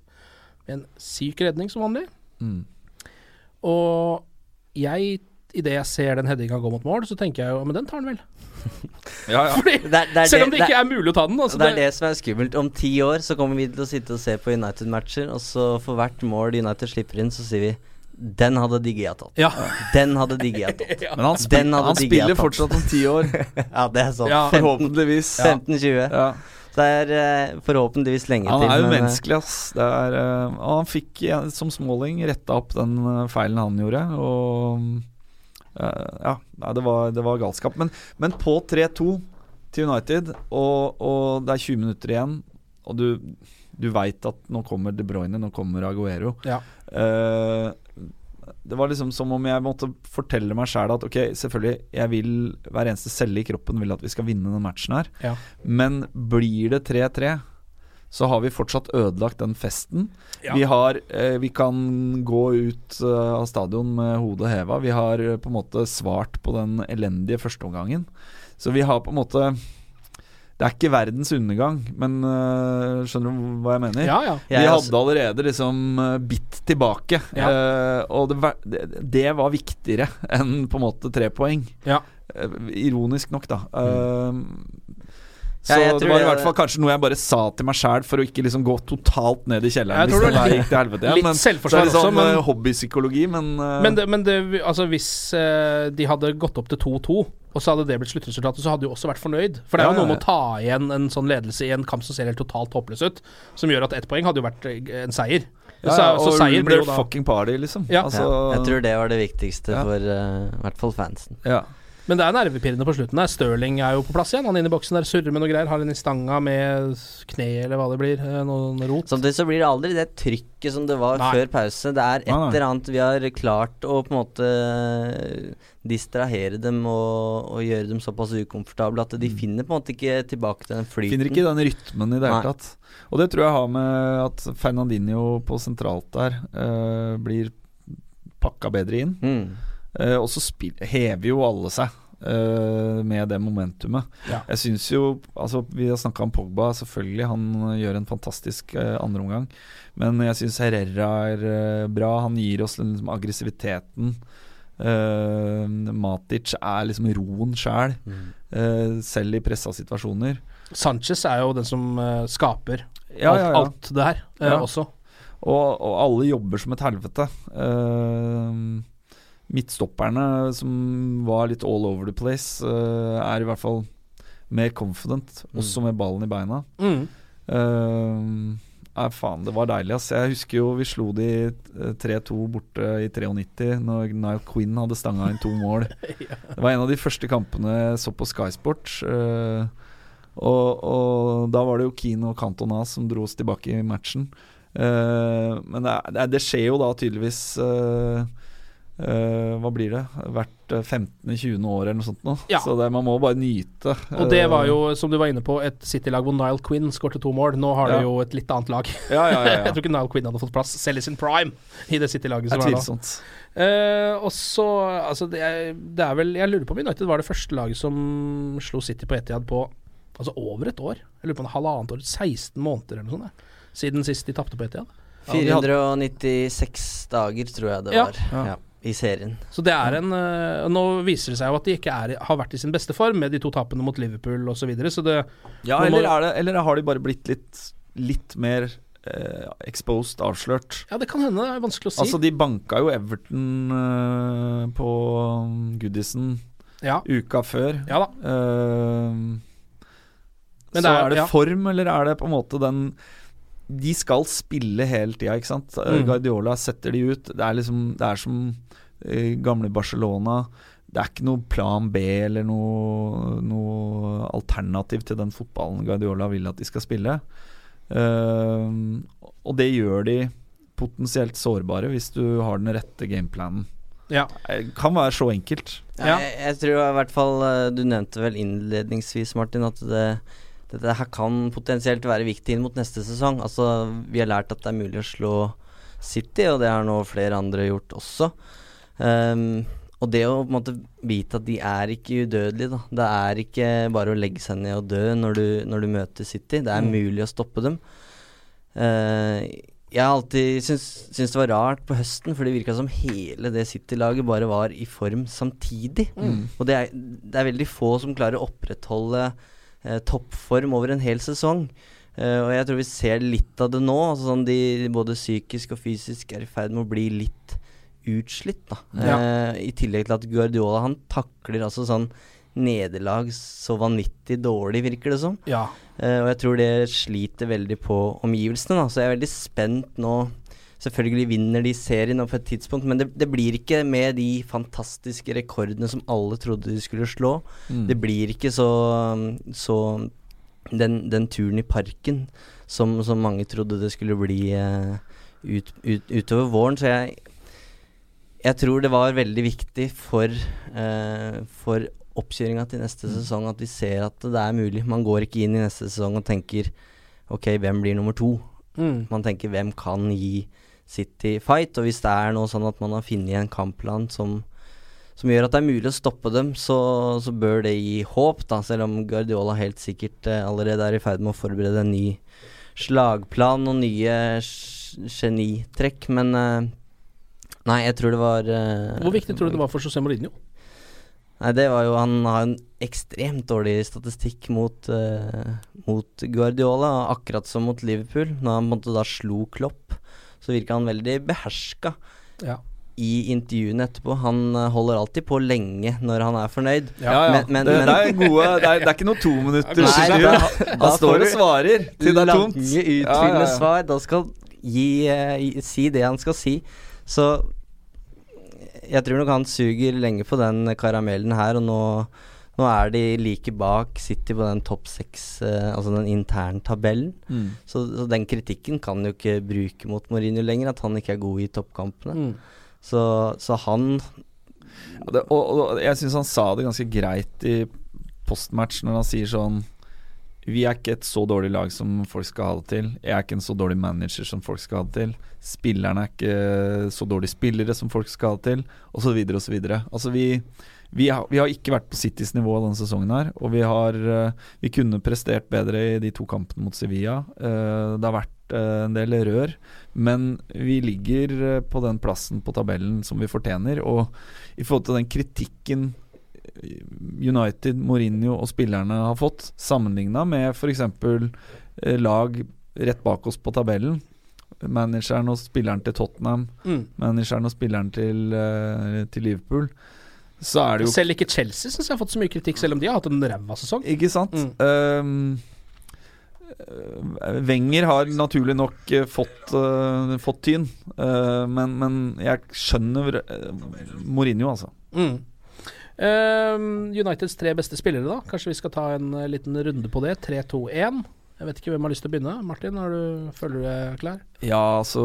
Med en syk redning, som vanlig. Mm. Og jeg, idet jeg ser den headinga gå mot mål, så tenker jeg jo Men den tar han vel? Ja, ja. Fordi, Det det selv om det- det ikke er mulig å ta den. Altså, det er det som er skummelt. Om ti år så kommer vi til å sitte og se på United-matcher, og så for hvert mål United slipper inn, så sier vi Den hadde Digea tatt. Ja. Den hadde Digea tatt. Ja. Men han, spil, Den hadde han spiller tatt. fortsatt om ti år. Ja, det er sånn. Ja. Forhåpentligvis. 15-20. Ja. Det er eh, forhåpentligvis lenge til. Han til. er jo men, eh, menneskelig, ass. Det er, eh, og han fikk, ja, som småling, retta opp den feilen han gjorde. Og eh, Ja, det, var, det var galskap. Men, men på 3-2 til United, og, og det er 20 minutter igjen, og du, du veit at nå kommer De Bruyne, nå kommer Aguero. Ja. Uh, det var liksom som om jeg måtte fortelle meg sjæl at ok, selvfølgelig, jeg vil hver eneste celle i kroppen vil at vi skal vinne den matchen her. Ja. Men blir det 3-3, så har vi fortsatt ødelagt den festen. Ja. Vi, har, eh, vi kan gå ut eh, av stadion med hodet heva. Vi har eh, på en måte svart på den elendige førsteomgangen. Så vi har på en måte Det er ikke verdens undergang, men uh, skjønner du hva jeg mener? Ja, ja. Vi er hadde allerede liksom eh, bitt tilbake, Ja. uh, og det, var- det, var viktigere enn på en måte tre poeng. Ja. Uh, ironisk nok, da. Mm. så Ja, det var i hvert fall kanskje noe jeg bare sa til meg sjæl for å ikke liksom gå totalt ned i kjelleren. Jeg hvis det gikk til helvete igjen. litt Men selvforsvar er også, sånn men- hobbypsykologi, men, uh... Men, det, men det, altså hvis uh, de hadde gått opp til 2-2, og så hadde det blitt sluttresultatet, så hadde du også vært fornøyd. For det er jo noe med ja. å ta igjen en sånn ledelse i en kamp som ser helt totalt håpløs ut, som gjør at ett poeng hadde jo vært eh, en seier. Ja, så, ja, så og seier blir jo da fucking party, liksom. Ja. Altså, ja, jeg tror det var det viktigste Ja. for uh, i hvert fall fansen. ja. Men det er nervepirrende på slutten der. Stirling er jo på plass igjen. Han er inne i boksen der, surrer med noe greier. Har en i stanga med kne, eller hva det blir. eh, Noen rot. Samtidig så blir det aldri det trykket som det var Nei. før pause. Det er et eller annet vi har klart å på en måte distrahere dem og, og gjøre dem såpass ukomfortable at de finner på en måte ikke tilbake til den flyten. Mm. Finner ikke den rytmen i det hele tatt. Og det tror jeg har med at Fernandinho på sentralt der eh, blir pakka bedre inn. Mm. Eh, og så hever jo alle seg eh, med det momentumet. Ja. Jeg syns jo altså Vi har snakka om Pogba, selvfølgelig. Han gjør en fantastisk uh, andreomgang. Men jeg syns Herrera er uh, bra. Han gir oss den liksom, aggressiviteten. Uh, Matic er liksom roen sjæl, Mm. uh, selv i pressa situasjoner. Sanchez er jo den som eh, skaper Ja, alt, ja, ja. alt det her eh, Ja. også. Og, og alle jobber som et helvete. Eh, midtstopperne, som var litt all over the place, uh, er i hvert fall mer confident, også med ballen i beina. Mm. Uh, Nei, faen, det var deilig, ass. Jeg husker jo vi slo de eh, 3-2 borte i 93, når Nile Quinn hadde stanga inn to mål. Det var en av de første kampene jeg så på Sky Sport. eh, og, og da var det jo Keane og Cantona som dro oss tilbake i matchen. Eh, men det, er- det, er- det skjer jo da tydeligvis eh, eh, Hva blir det? Hvert eh, 15.-20. år eller noe sånt nå. Ja. Så det, man må bare nyte. Og det var eh, jo, som du var inne på, et City-lag hvor Nile Quinn skårte to mål. Nå har Ja. du jo et litt annet lag. Ja, ja, ja, ja. Jeg tror ikke Nile Quinn hadde fått plass, selv i sin prime, i det City-laget som er er nå. Eh, og så Altså, det er, det er vel Jeg lurer på om United var det første laget som slo City på Etihad på Altså over et år. Jeg lurer på om det halvannet år, 16 måneder eller noe sånt. Siden sist de tapte på hadde- 496 dager, tror jeg det Ja. var, Ja. I serien. Så det er en eh, Nå viser det seg jo at de ikke er, har vært i sin beste form med de to tapene mot Liverpool osv. Så, videre, så det Ja, eller, må- er det, eller har de bare blitt litt, litt mer eh, exposed, avslørt? Ja, det kan hende. Det er vanskelig å si. Altså, de banka jo Everton eh, på Goodison ja. uka før. ja da. Eh, Men så det er- er det ja. form, eller er det på en måte den De skal spille hele tida, ikke sant? Mm. Guardiola setter de ut. Det er liksom Det er som gamle Barcelona. Det er ikke noe plan B eller noe, noe alternativ til den fotballen Guardiola vil at de skal spille. Uh, og det gjør de potensielt sårbare hvis du har den rette gameplanen. Ja. Det kan være så enkelt. Ja. Jeg, jeg tror i hvert fall eh, Du nevnte vel innledningsvis, Martin, at det, dette her kan potensielt være viktig inn mot neste sesong. Altså, vi har lært at det er mulig å slå City, og det har nå flere andre gjort også. Ehm, og det å på en måte vite at de er ikke udødelige, da. Det er ikke bare å legge seg ned og dø når du, når du møter City. Det er Mm. mulig å stoppe dem. Uh, jeg har alltid syns, syns, det var rart på høsten, for det virka som hele det City-laget bare var i form samtidig. Mm. Og det er, det er veldig få som klarer å opprettholde uh, toppform over en hel sesong. Uh, og jeg tror vi ser litt av det nå. Altså sånn de både psykisk og fysisk er i ferd med å bli litt utslitt. Da. Ja. Eh, I tillegg til at Guardiola han takler altså sånn nederlag så vanvittig dårlig, virker det som. ja. Eh, og jeg tror det sliter veldig på omgivelsene. Da. Så jeg er veldig spent nå. Selvfølgelig vinner de serien på et tidspunkt, men det, det blir ikke med de fantastiske rekordene som alle trodde de skulle slå. Mm. Det blir ikke så, så den, den turen i parken som, som mange trodde det skulle bli uh, ut, ut, utover våren. Så jeg, jeg tror det var veldig viktig for, eh, for oppkjøringa til neste sesong at vi ser at det er mulig. Man går ikke inn i neste sesong og tenker ok, hvem blir nummer to? Mm. Man tenker hvem kan gi City fight? Og hvis det er noe sånn at man har funnet en kampplan som, som gjør at det er mulig å stoppe dem, så, så bør det gi håp, da. Selv om Guardiola helt sikkert eh, allerede er i ferd med å forberede en ny slagplan og nye genitrekk. Men eh, nei, jeg tror det var uh, Hvor viktig tror du det var for José Mourinho? Nei, det var jo Han har en ekstremt dårlig statistikk mot, uh, mot Guardiola, akkurat som mot Liverpool. Når han på en måte da slo Klopp, så virka han veldig beherska. Ja. i intervjuene etterpå. Han eh, holder alltid på lenge når han er fornøyd. Ja, ja. Men- men- det, men- det, er gode, det, er, det er ikke noe to minutter Nei, intervju. da- Han da står det og svarer til det er tomt. Lange, utfyllende ja, ja. svar. Da skal gi, uh, gi- si det han skal si. Så jeg tror nok han suger lenge på den karamellen her, og nå, nå er de like bak City på den topp seks, eh, altså den interntabellen. Mm. Så, så den kritikken kan jo ikke bruke mot Mourinho lenger, at han ikke er god i toppkampene. Mm. Så, så han Ja, det, og, og jeg syns han sa det ganske greit i postmatch når han sier sånn Vi er ikke et så dårlig lag som folk skal ha det til. Jeg er ikke en så dårlig manager som folk skal ha det til. Spillerne er ikke så dårlige spillere som folk skal ha det til, osv. osv. Altså vi, vi, har, vi har ikke vært på Citys nivå denne sesongen her, og vi har eh, Vi kunne prestert bedre i de to kampene mot Sevilla. Eh, Det har vært eh, en del rør, men vi ligger på den plassen på tabellen som vi fortjener. Og i forhold til den kritikken United, Mourinho og spillerne har fått, sammenligna med f.eks. Eh, lag rett bak oss på tabellen. Manageren og spilleren til Tottenham, Mm. manageren og spilleren til, eh, til Liverpool. Så er det jo Selv ikke Chelsea syns jeg har fått så mye kritikk, selv om de har hatt en ræva sesong. Ikke sant? Mm. Eh, Wenger har naturlig nok fått, uh, fått tyn, uh, men, men jeg skjønner Mourinho, altså. Mm. Ehm, Uniteds tre beste spillere, da. Kanskje vi skal ta en eh, liten runde på det. 3-2-1. Jeg vet ikke hvem har lyst til å begynne. Martin, har du, føler du deg klar? Ja, altså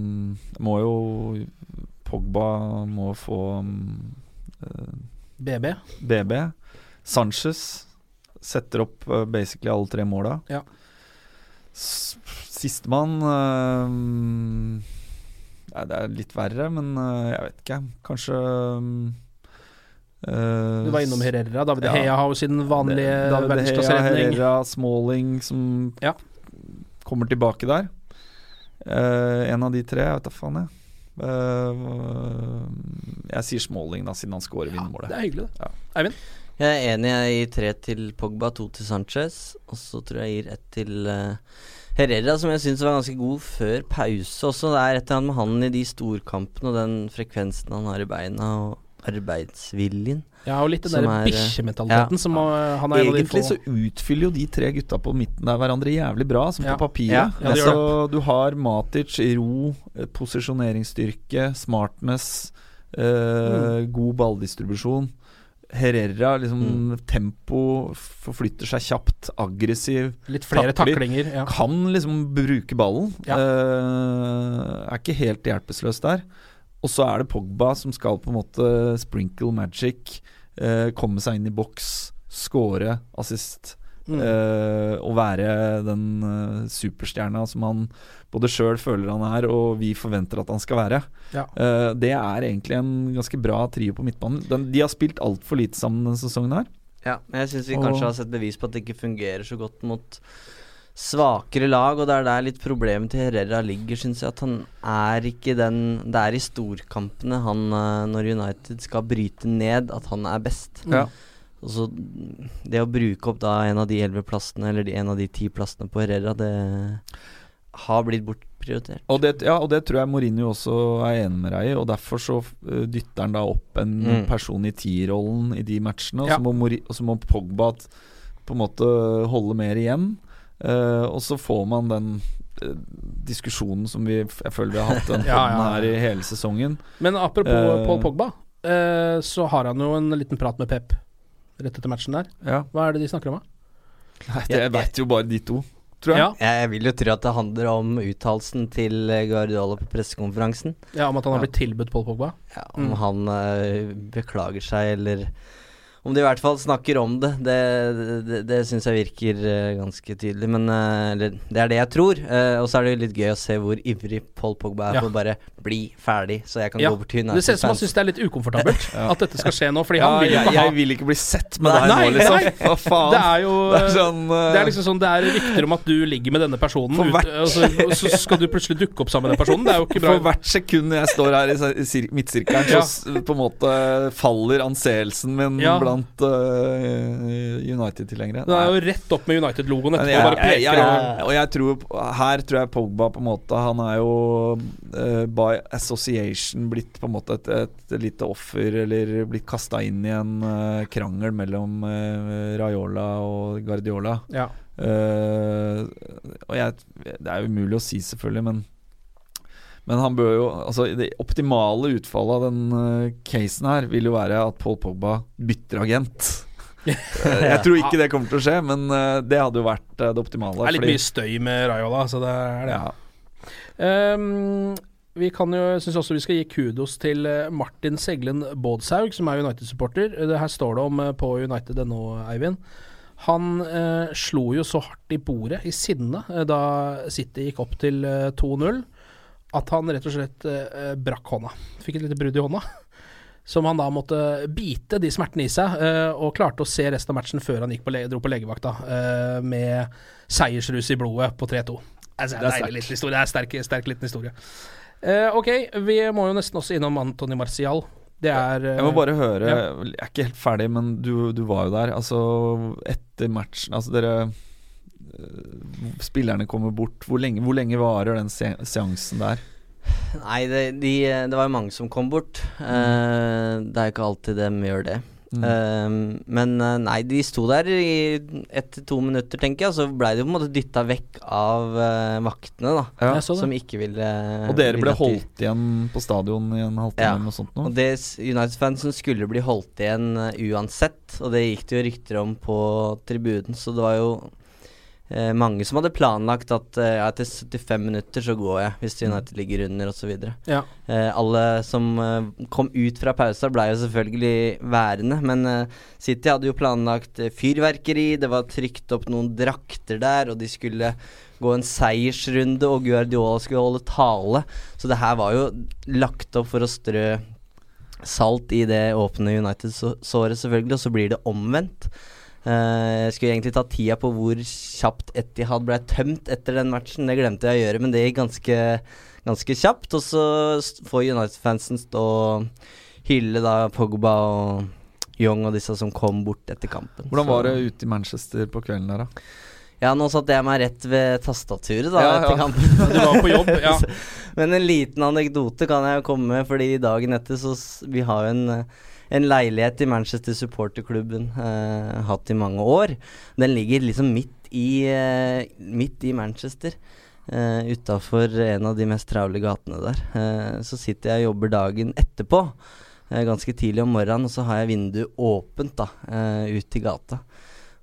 mm, Må jo Pogba må få eh, BB. BB. Sanchez setter opp uh, basically alle tre måla. Ja. Sistemann uh, det er litt verre, men jeg vet ikke. Kanskje eh, Du var innom Herrera. David ja. Heia har jo sin vanlige David De Herrera, Smalling som Ja. kommer tilbake der. Uh, en av de tre, jeg vet da faen, jeg. Uh, jeg sier Smalling, da, siden han scorer vinnermålet. Det er hyggelig, det. Ja. Eivind? Jeg er enig. Jeg gir tre til Pogba, to til Sanchez. Og så tror jeg jeg gir ett til uh, Herrera, som jeg syns var ganske god før pause også. Det er et eller annet med han i de storkampene og den frekvensen han har i beina, og arbeidsviljen. Ja, og litt den derre der er, eh, bikkjementaliteten ja. som uh, han er en av de Egentlig så utfyller jo de tre gutta på midten der hverandre jævlig bra, som Ja. på papiret. Ja, altså, du har Matic, ro, eh, posisjoneringsstyrke, smartness, eh, god balldistribusjon. Herrera, liksom tempo, forflytter seg kjapt, aggressiv. Litt flere taklinger, ja. Kan liksom bruke ballen. Ja. Eh, er ikke helt hjelpeløs der. Og så er det Pogba som skal på en måte sprinkle magic, eh, komme seg inn i boks, score assist. Mm. eh, og være den eh, superstjerna som han både sjøl føler han er, og vi forventer at han skal være. Ja. Eh, det er egentlig en ganske bra trio på midtbanen. Den, de har spilt altfor lite sammen denne sesongen her. Ja, men jeg syns vi Og- kanskje har sett bevis på at det ikke fungerer så godt mot svakere lag, og det er der litt problemet til Herrera ligger, syns jeg. At han er ikke den Det er i storkampene han, eh, når United skal bryte ned, at han er best. Ja. Og så Det å bruke opp da en av de elleve plassene, eller de, en av de ti plassene på Herrera, det har blitt bortprioritert. Og det, ja, og det tror jeg Mourinho også er enig med deg i, og derfor så eh, dytter han da opp en Mm. person i tierrollen i de matchene, og Ja. så må, Mori- og så må Pogba på en måte holde mer igjen. Eh, og så får man den eh, diskusjonen som vi jeg føler vi har hatt den Ja, ja, ja. her i hele sesongen. Men apropos uh, Paul Pogba, uh, så har han jo en liten prat med Pep rett etter matchen der. Ja. Hva er det de snakker om? da? Nei, det veit jo bare de to, tror jeg. Ja, Jeg, vil jo tro at det handler om uttalelsen til Guardiola på pressekonferansen. ja Om at han har Ja. blitt tilbudt Paul Pogba? Ja, om Mm. han uh, beklager seg, eller om de i hvert fall snakker om det. Det, det, det syns jeg virker eh, ganske tydelig. Men eh, det er det jeg tror. Eh, og så er det jo litt gøy å se hvor ivrig Paul Pogba er Ja. på å bare bli ferdig, så jeg kan Ja, gå bort til Det ser ut som han syns det er litt ukomfortabelt Ja. at dette skal skje nå. Fordi Ja, han vil jo jeg, ikke ha jeg vil ikke bli sett med deg nå, liksom. nei. Hva faen? Det er jo Det er sånn Det er liksom sånn Det er rykter om at du ligger med denne personen, hvert- og, så, og så skal du plutselig dukke opp sammen med den personen. Det er jo ikke bra. For hvert sekund jeg står her i sir- midtsirkelen, så på en måte faller anseelsen min Ja. Blant uh, United-tilhengere. Det er jo rett opp med United-logoen etterpå. jeg, bare jeg, peker jeg, og og jeg tror Her tror jeg Pogba på en måte Han er jo uh, by association blitt på en måte et, et lite offer, eller blitt kasta inn i en uh, krangel mellom Raiola og Guardiola. Ja. Og jeg, det er jo umulig å si, selvfølgelig, men men han bør jo Altså Det optimale utfallet av den eh, casen her vil jo være at Paul Pogba bytter agent. Jeg tror ikke det kommer til å skje, men eh, det hadde jo vært eh, det optimale. Det er litt fordi- mye støy med Raiola, så det er det. Ja. Um, vi kan jo, synes også vi skal gi kudos til Martin Seglen Bådshaug, som er United-supporter. Det her står det om på United.no, Eivind. Han eh, slo jo så hardt i bordet, i sinne, da City gikk opp til eh, 2-0, at han rett og slett eh, brakk hånda. Fikk et lite brudd i hånda. Som han da måtte bite de smertene i seg, eh, og klarte å se resten av matchen før han på dro på legevakta, eh, med seiersrus i blodet på 3-2. Altså, det er, deilig liten. Det er sterk, sterk liten historie. Eh, ok, vi må jo nesten også innom Antony Marcial. Det er eh, Jeg må bare høre ja. Jeg er ikke helt ferdig, men du, du var jo der. Altså, etter matchen Altså, dere eh, Spillerne kommer bort. Hvor lenge, hvor lenge varer den se seansen der? Nei, det, de, det var jo mange som kom bort. Eh, det er jo ikke alltid de gjør det. Mm. Uh, men eh, nei, de sto der i ett til to minutter, tenker jeg, og så blei de på en måte dytta vekk av uh, vaktene, da. Ja. Som ikke ville Og dere ville ble holdt igjen på stadion i en halvtime Ja. eller noe sånt nå? Og det United-fansen skulle bli holdt igjen uh, uansett, og det gikk det jo rykter om på tribunen, så det var jo eh, mange som hadde planlagt at eh, etter 75 minutter så går jeg, hvis United ligger under osv. Ja. Eh, alle som eh, kom ut fra pausa, ble jo selvfølgelig værende, men eh, City hadde jo planlagt eh, fyrverkeri, det var trykt opp noen drakter der, og de skulle gå en seiersrunde, og Guardiola skulle holde tale, så det her var jo lagt opp for å strø salt i det åpne United-såret, selvfølgelig, og så blir det omvendt. Eh, jeg skulle egentlig ta tida på hvor kjapt Etihad ble tømt etter den matchen. Det glemte jeg å gjøre, men det gikk ganske, ganske kjapt. Og så får United-fansen stå og hylle da Pogba og Young og disse som kom bort etter kampen. Hvordan var det ute i Manchester på kvelden der, da? Ja, nå satte jeg meg rett ved tastaturet da Ja, etter ja. kampen. Du var på jobb, ja. Men en liten anekdote kan jeg jo komme med, fordi dagen etter så Vi har jo en, eh, en leilighet i Manchester supporterklubben eh, hatt i mange år. Den ligger liksom midt i, eh, midt i Manchester. Uh, Utafor en av de mest travle gatene der. Eh, så sitter jeg og jobber dagen etterpå, ganske tidlig om morgenen, og så har jeg vinduet åpent da, ut i gata.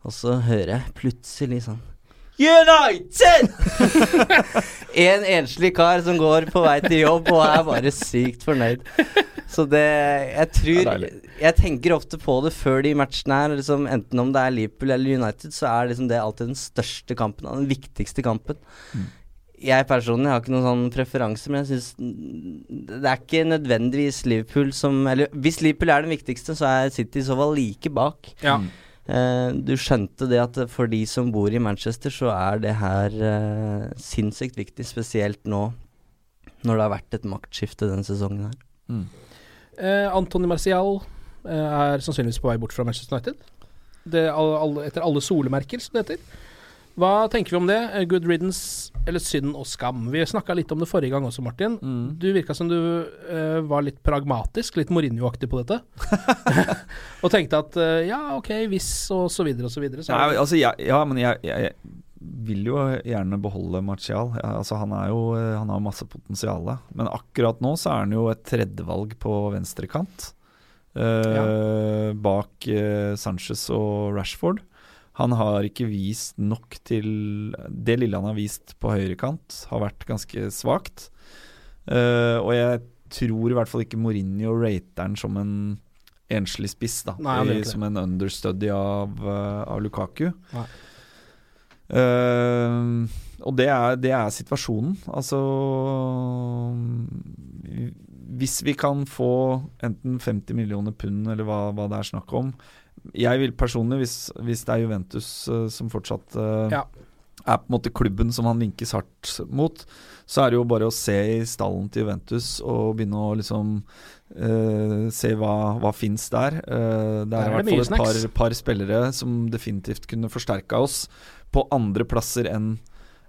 Og så hører jeg plutselig sånn United! en enslig kar som går på vei til jobb og er bare sykt fornøyd. Så det Jeg tror. Jeg tenker ofte på det før de matchene her. Liksom, enten om det er Liverpool eller United, så er liksom det alltid den største kampen. Den viktigste kampen. Mm. Jeg personlig har ikke noen sånn preferanse, men jeg syns det er ikke nødvendigvis Liverpool som Eller hvis Liverpool er den viktigste, så er City i så fall like bak. ja. Eh, du skjønte det at for de som bor i Manchester, så er det her eh, sinnssykt viktig, spesielt nå når det har vært et maktskifte denne sesongen her. Mm. Eh, Antony Marcial eh, er sannsynligvis på vei bort fra Manchester United. Det, all, all, etter alle solemerker, som det heter. Hva tenker vi om det? Eh, Good riddance eller synd og skam? Vi snakka litt om det forrige gang også, Martin. Mm. Du virka som du uh, var litt pragmatisk, litt Mourinho-aktig på dette. og tenkte at uh, ja, ok, hvis og så videre og så videre. Så Nei, altså, ja, ja, men jeg, jeg, jeg vil jo gjerne beholde Martial. Ja, altså, han, er jo, han har masse potensial. Men akkurat nå så er han jo et tredjevalg på venstrekant. eh, Bak eh, Sanchez og Rashford. Han har ikke vist nok til Det lille han har vist på høyrekant, har vært ganske svakt. Uh, og jeg tror i hvert fall ikke Mourinho rater han som en enslig spiss, da. Nei, som en understudy av, eh, av Lukaku. Nei. Eh, og det er, det er situasjonen. Altså Hvis vi kan få enten 50 millioner pund, eller hva, hva det er snakk om Jeg vil personlig, hvis, hvis det er Juventus uh, som fortsatt uh, Ja. er på en måte klubben som han linkes hardt mot, så er det jo bare å se i stallen til Juventus og begynne å liksom Uh, se hva, hva fins der. Uh, det Der er i hvert fall et par, par spillere som definitivt kunne forsterka oss på andre plasser enn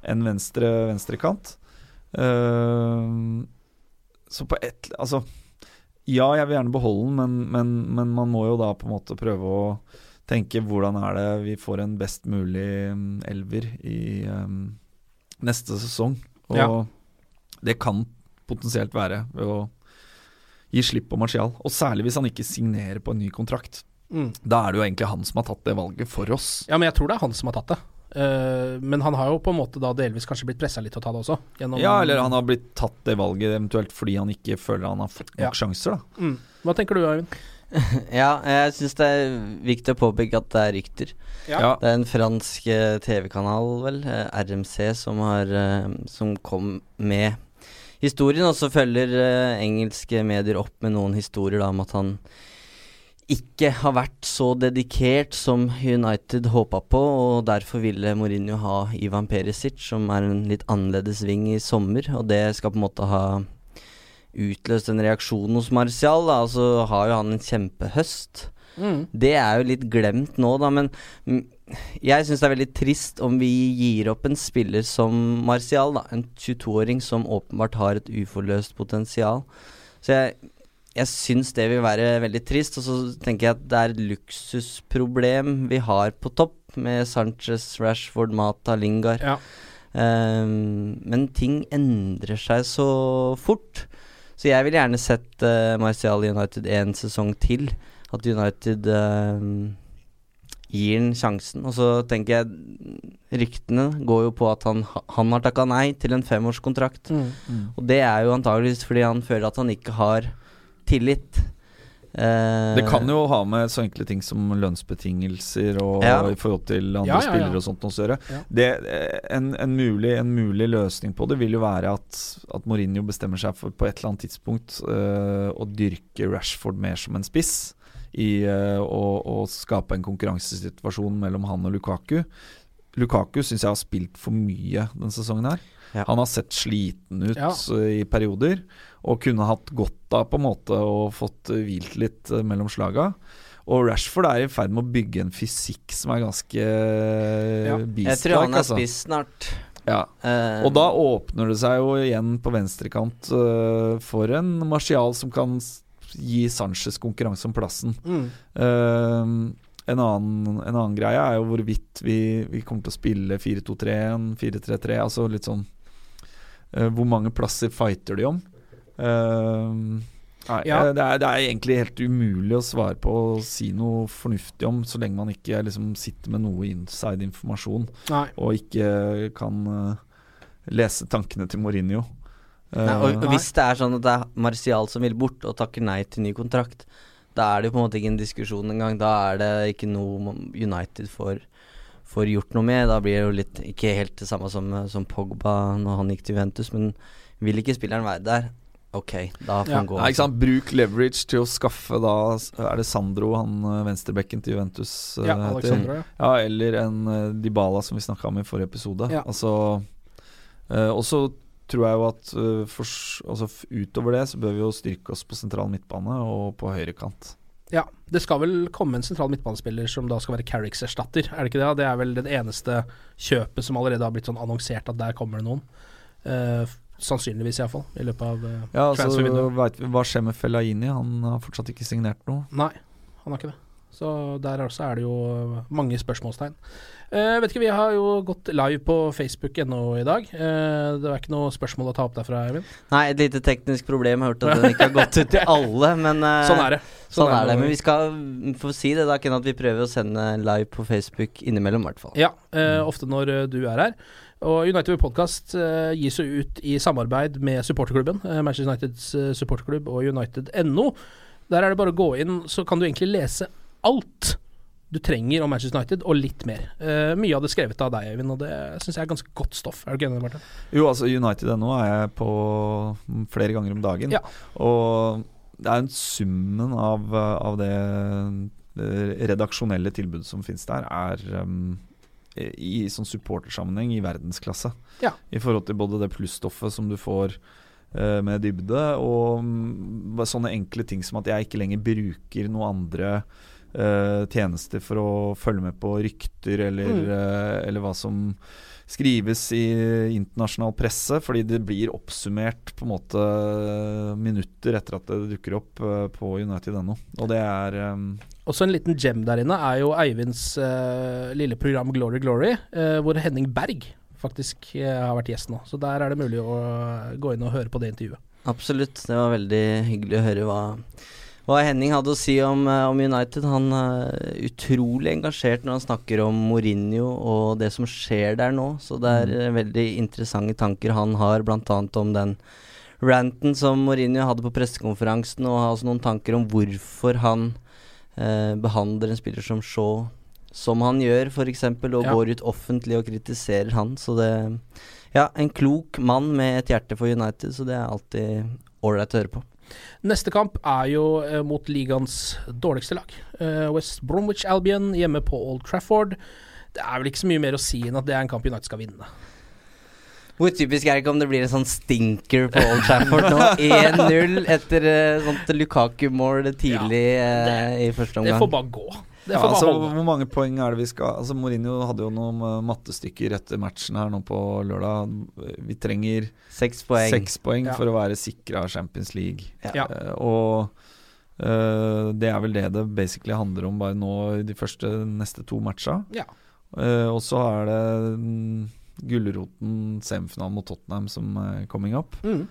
en venstre venstrekant. Uh, så på ett Altså, ja, jeg vil gjerne beholde den, men, men, men man må jo da på en måte prøve å tenke hvordan er det vi får en best mulig mm, elver i um, neste sesong. Og Ja. det kan potensielt være ved å gi slipp på Martial. Og særlig hvis han ikke signerer på en ny kontrakt. Mm. Da er det jo egentlig han som har tatt det valget for oss. Ja, men jeg tror det er han som har tatt det. Eh, men han har jo på en måte da delvis kanskje blitt pressa litt til å ta det også. Ja, eller han har blitt tatt det valget eventuelt fordi han ikke føler han har fått nok Ja. sjanser, da. mm. Hva tenker du, Eivind? Ja, jeg syns det er viktig å påpeke at det er rykter. Ja. Det er en fransk eh, TV-kanal, vel, eh, RMC, som, har, som kom med historien. Og så følger engelske medier opp med noen historier da, om at han ikke har vært så dedikert som United håpa på, og derfor ville Mourinho ha Ivan Perisic, som er en litt annerledes ving i sommer, og det skal på en måte ha utløst en reaksjon hos Martial, da, Altså har jo han en kjempehøst. Mm. Det er jo litt glemt nå, da, men jeg syns det er veldig trist om vi gir opp en spiller som Martial, da. En 22-åring som åpenbart har et uforløst potensial. Så jeg, jeg syns det vil være veldig trist. Og så tenker jeg at det er et luksusproblem vi har på topp, med Sanchez, Rashford, Mata, Lingard. Ja. Um, men ting endrer seg så fort. Så jeg ville gjerne sett uh, Martial United en sesong til. At United ehm, gir den sjansen. Og så tenker jeg ryktene går jo på at han, han har takka nei til en femårskontrakt. Mm. Og det er jo antageligvis fordi han føler at han ikke har tillit. Eh, Det kan jo ha med så enkle ting som lønnsbetingelser og Ja. i forhold til andre Ja, ja, ja. spillere og sånt å gjøre. Ja. Det, eh, en, en, mulig, en mulig løsning på det vil jo være at, at Mourinho bestemmer seg for på et eller annet tidspunkt uh, å dyrke Rashford mer som en spiss. I uh, å, å skape en konkurransesituasjon mellom han og Lukaku. Lukaku syns jeg har spilt for mye denne sesongen her. Ja. Han har sett sliten ut Ja. eh, i perioder, og kunne hatt godt av på en måte og fått eh, hvilt litt eh, mellom slaga. Og Rashford er i ferd med å bygge en fysikk som er ganske ja. Jeg tror han er altså. spiss snart. Ja. Eh, Og da åpner det seg jo igjen på venstrekant uh, for en Martial som kan gi Sanchez konkurranse om plassen. Mm. Uh, en, annen, en annen greie er jo hvorvidt vi, vi kommer til å spille 4-2-3-1, 4-3-3. Altså litt sånn eh, Hvor mange plasser fighter de om? Eh, nei, Ja. eh, det, er, det er egentlig helt umulig å svare på og si noe fornuftig om, så lenge man ikke liksom sitter med noe inside-informasjon Nei. og ikke kan uh, lese tankene til Mourinho. Nei, og, Eh, og hvis det er sånn at det er Martial som vil bort og takker nei til ny kontrakt, da er det jo på en måte ikke en diskusjon engang. Da er det ikke noe United får, får gjort noe med. Da blir det jo litt ikke helt det samme som, som Pogba når han gikk til Juventus, men vil ikke spilleren være der, ok, da får Ja. han gå. Nei, ikke sant? Bruk leverage til å skaffe da Er det Sandro, han eh, venstrebekken til Juventus? eh, Ja, heter? Alexandra, ja. Ja, eller en eh, Dybala som vi snakka om i forrige episode. Ja. Altså eh, Og så tror jeg jo at fors- altså, utover det så bør vi jo styrke oss på sentral midtbane og på høyrekant. Ja, det skal vel komme en sentral midtbanespiller som da skal være Carricks erstatter, er det ikke det? Det er vel det eneste kjøpet som allerede har blitt sånn annonsert at der kommer det noen. Uh, sannsynligvis iallfall, i løpet av uh, Ja, altså Hva skjer med Fellaini? Han har fortsatt ikke signert noe. Nei, han har ikke det. Så der også er det jo mange spørsmålstegn. Eh, vet ikke, Vi har jo gått live på Facebook ennå i dag. Eh, det er ikke noe spørsmål å ta opp derfra, Eivind? Nei, et lite teknisk problem. Jeg har hørt at den ikke har gått ut til alle, men eh, Sånn er det. Sånn er det, men vi skal få si det da, Ken, at vi prøver å sende live på Facebook innimellom, i hvert fall. Ja, eh, ofte når eh, du er her. Og United Podcast eh, gis jo ut i samarbeid med supporterklubben, Manchester Uniteds supporterklubb og United.no. Der er det bare å gå inn, så kan du egentlig lese alt du trenger om Manchester United, og litt mer. Uh, mye av det skrevet av deg, Eivind, og det syns jeg er ganske godt stoff. Er du ikke enig, Martin? Jo, altså United.no er jeg på flere ganger om dagen. Ja. Og det er en summen av, av det, det redaksjonelle tilbudet som finnes der, er um, i sånn supportersammenheng i verdensklasse. Ja. I forhold til både det plusstoffet som du får uh, med dybde, og um, sånne enkle ting som at jeg ikke lenger bruker noen andre eh, tjenester for å følge med på rykter eller, Mm. uh, eller hva som skrives i internasjonal presse, fordi det blir oppsummert på en måte minutter etter at det dukker opp eh, på United.no. Og det er um Også en liten gem der inne er jo Eivinds uh, lille program Glory Glory, uh, hvor Henning Berg faktisk uh, har vært gjest nå. Så der er det mulig å gå inn og høre på det intervjuet. Absolutt. Det var veldig hyggelig å høre hva, hva Henning hadde å si om, eh, om United. Han er utrolig engasjert når han snakker om Mourinho og det som skjer der nå. Så det er eh, veldig interessante tanker han har, bl.a. om den ranten som Mourinho hadde på pressekonferansen, og har også noen tanker om hvorfor han eh, behandler en spiller som Shaw som han gjør, f.eks., og Ja. går ut offentlig og kritiserer han. Så det Ja, en klok mann med et hjerte for United, så det er alltid ålreit å høre på. Neste kamp er jo eh, mot ligaens dårligste lag. Eh, West Bromwich Albion hjemme på Old Trafford. Det er vel ikke så mye mer å si enn at det er en kamp United skal vinne. Hvor typisk er det ikke om det blir en sånn stinker på Old Trafford nå? 1-0 etter uh, sånt Lukaku-mål tidlig eh, i første omgang. Det får bare gå. Det får ja, altså, holde. Hvor mange poeng er det vi skal Altså Mourinho hadde jo noen eh, mattestykker etter matchen her nå på lørdag. Vi trenger Seks poeng. seks poeng Ja. for å være sikra Champions League. Ja. Uh, og uh, det er vel det det basically handler om bare nå i de første neste to matcha. Ja. Eh, og så er det um, gulroten semifinalen mot Tottenham som er coming up. Mm.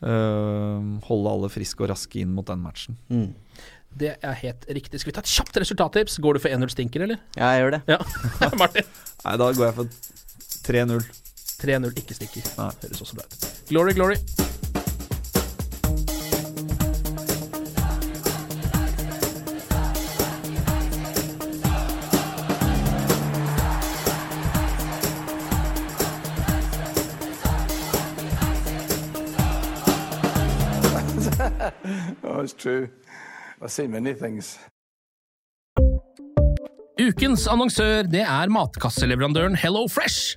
Eh, holde alle friske og raske inn mot den matchen. Mm. Det er helt riktig. Skal vi ta et kjapt resultattips? Går du for 1-0 stinker, eller? Ja, jeg gjør det. Ja. Martin? Nei, da går jeg for 3-0. 3-0 ikke stinker. Nei. Høres også bra ut. Glory, glory. Oh, it's true. I've seen many things. Ukens annonsør det er matkasseleverandøren Hello Fresh.